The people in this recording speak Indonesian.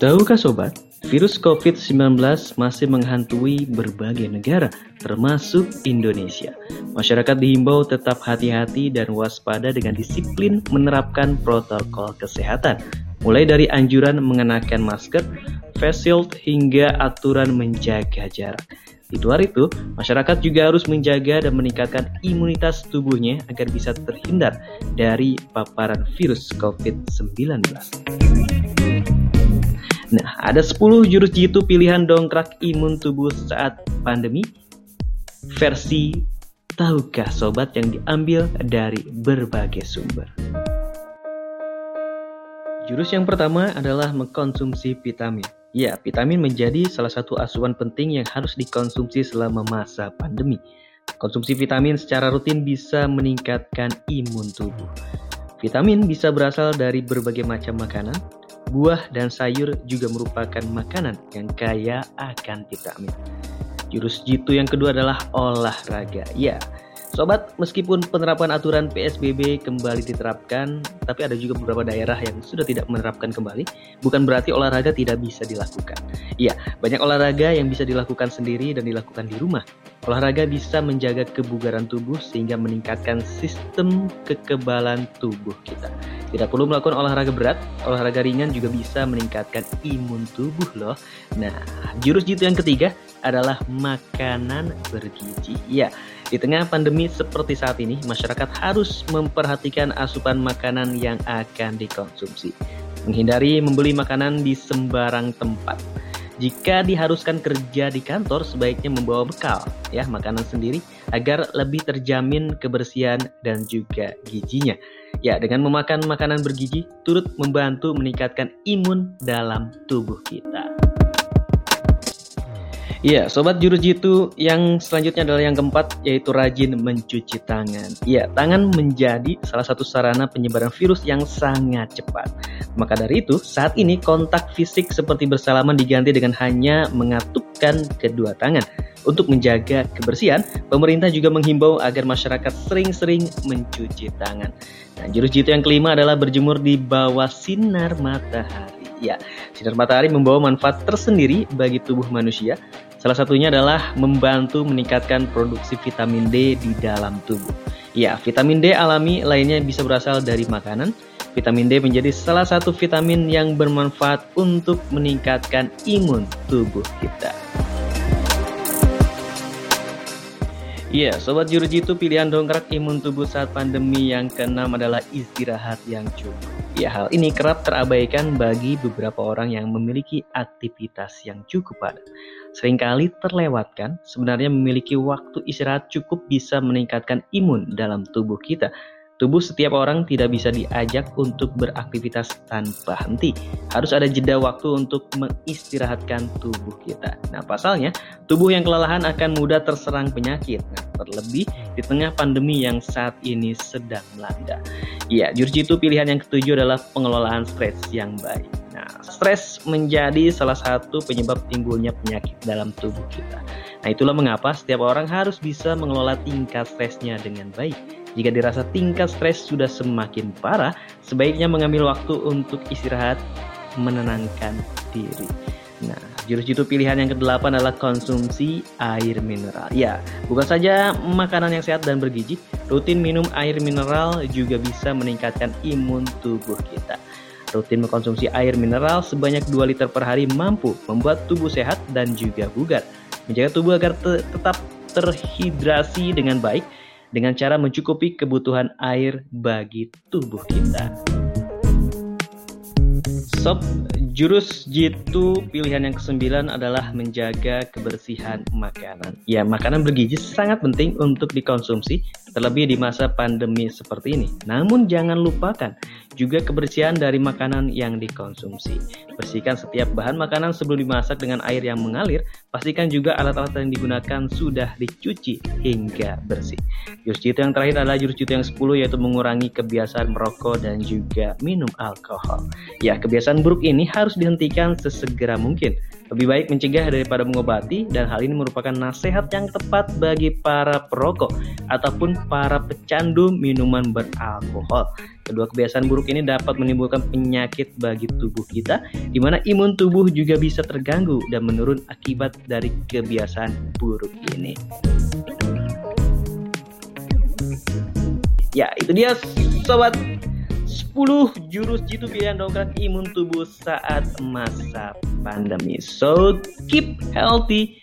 Tahukah sobat, virus COVID-19 masih menghantui berbagai negara, termasuk Indonesia. Masyarakat dihimbau tetap hati-hati dan waspada dengan disiplin menerapkan protokol kesehatan, mulai dari anjuran mengenakan masker, face shield, hingga aturan menjaga jarak. Di luar itu, masyarakat juga harus menjaga dan meningkatkan imunitas tubuhnya agar bisa terhindar dari paparan virus COVID-19. Nah, ada 10 jurus jitu pilihan dongkrak imun tubuh saat pandemi versi tahukah sobat yang diambil dari berbagai sumber. Jurus yang pertama adalah mengkonsumsi vitamin. Ya, vitamin menjadi salah satu asuhan penting yang harus dikonsumsi selama masa pandemi. Konsumsi vitamin secara rutin bisa meningkatkan imun tubuh. Vitamin bisa berasal dari berbagai macam makanan, Buah dan sayur juga merupakan makanan yang kaya akan vitamin. Jurus jitu yang kedua adalah olahraga. Ya, Sobat, meskipun penerapan aturan PSBB kembali diterapkan, tapi ada juga beberapa daerah yang sudah tidak menerapkan kembali, bukan berarti olahraga tidak bisa dilakukan. Iya, banyak olahraga yang bisa dilakukan sendiri dan dilakukan di rumah. Olahraga bisa menjaga kebugaran tubuh sehingga meningkatkan sistem kekebalan tubuh kita. Tidak perlu melakukan olahraga berat, olahraga ringan juga bisa meningkatkan imun tubuh loh. Nah, jurus jitu yang ketiga adalah makanan bergizi. Ya, di tengah pandemi seperti saat ini, masyarakat harus memperhatikan asupan makanan yang akan dikonsumsi. Menghindari membeli makanan di sembarang tempat. Jika diharuskan kerja di kantor, sebaiknya membawa bekal, ya, makanan sendiri agar lebih terjamin kebersihan dan juga gizinya. Ya, dengan memakan makanan bergizi turut membantu meningkatkan imun dalam tubuh kita. Iya, sobat jurus jitu yang selanjutnya adalah yang keempat yaitu rajin mencuci tangan. Iya, tangan menjadi salah satu sarana penyebaran virus yang sangat cepat. Maka dari itu, saat ini kontak fisik seperti bersalaman diganti dengan hanya mengatupkan kedua tangan. Untuk menjaga kebersihan, pemerintah juga menghimbau agar masyarakat sering-sering mencuci tangan. Nah, jurus jitu yang kelima adalah berjemur di bawah sinar matahari. Ya, sinar matahari membawa manfaat tersendiri bagi tubuh manusia Salah satunya adalah membantu meningkatkan produksi vitamin D di dalam tubuh. Ya, vitamin D alami lainnya bisa berasal dari makanan. Vitamin D menjadi salah satu vitamin yang bermanfaat untuk meningkatkan imun tubuh kita. Iya, Sobat Jurujitu pilihan dongkrak imun tubuh saat pandemi yang keenam adalah istirahat yang cukup. Ya, hal ini kerap terabaikan bagi beberapa orang yang memiliki aktivitas yang cukup padat sering kali terlewatkan, sebenarnya memiliki waktu istirahat cukup bisa meningkatkan imun dalam tubuh kita. Tubuh setiap orang tidak bisa diajak untuk beraktivitas tanpa henti. Harus ada jeda waktu untuk mengistirahatkan tubuh kita. Nah, pasalnya, tubuh yang kelelahan akan mudah terserang penyakit. Nah, terlebih di tengah pandemi yang saat ini sedang melanda. Ya, jurus itu pilihan yang ketujuh adalah pengelolaan stres yang baik. Nah, stres menjadi salah satu penyebab timbulnya penyakit dalam tubuh kita. Nah, itulah mengapa setiap orang harus bisa mengelola tingkat stresnya dengan baik. Jika dirasa tingkat stres sudah semakin parah, sebaiknya mengambil waktu untuk istirahat, menenangkan diri. Nah, jurus jitu pilihan yang kedelapan adalah konsumsi air mineral. Ya, bukan saja makanan yang sehat dan bergizi, rutin minum air mineral juga bisa meningkatkan imun tubuh kita. Rutin mengkonsumsi air mineral sebanyak 2 liter per hari mampu membuat tubuh sehat dan juga bugar. Menjaga tubuh agar te tetap terhidrasi dengan baik dengan cara mencukupi kebutuhan air bagi tubuh kita. Sob, jurus jitu pilihan yang kesembilan adalah menjaga kebersihan makanan. Ya, makanan bergizi sangat penting untuk dikonsumsi, terlebih di masa pandemi seperti ini. Namun jangan lupakan juga kebersihan dari makanan yang dikonsumsi. Bersihkan setiap bahan makanan sebelum dimasak dengan air yang mengalir. Pastikan juga alat-alat yang digunakan sudah dicuci hingga bersih. Jurus jitu yang terakhir adalah jurus jitu yang 10 yaitu mengurangi kebiasaan merokok dan juga minum alkohol. Ya, kebiasaan buruk ini harus dihentikan sesegera mungkin. Lebih baik mencegah daripada mengobati dan hal ini merupakan nasihat yang tepat bagi para perokok ataupun para pecandu minuman beralkohol. Kedua kebiasaan buruk ini dapat menimbulkan penyakit bagi tubuh kita, di mana imun tubuh juga bisa terganggu dan menurun akibat dari kebiasaan buruk ini. Ya, itu dia sobat 10 jurus jitu pilihan dongkrak imun tubuh saat masa pandemi. So keep healthy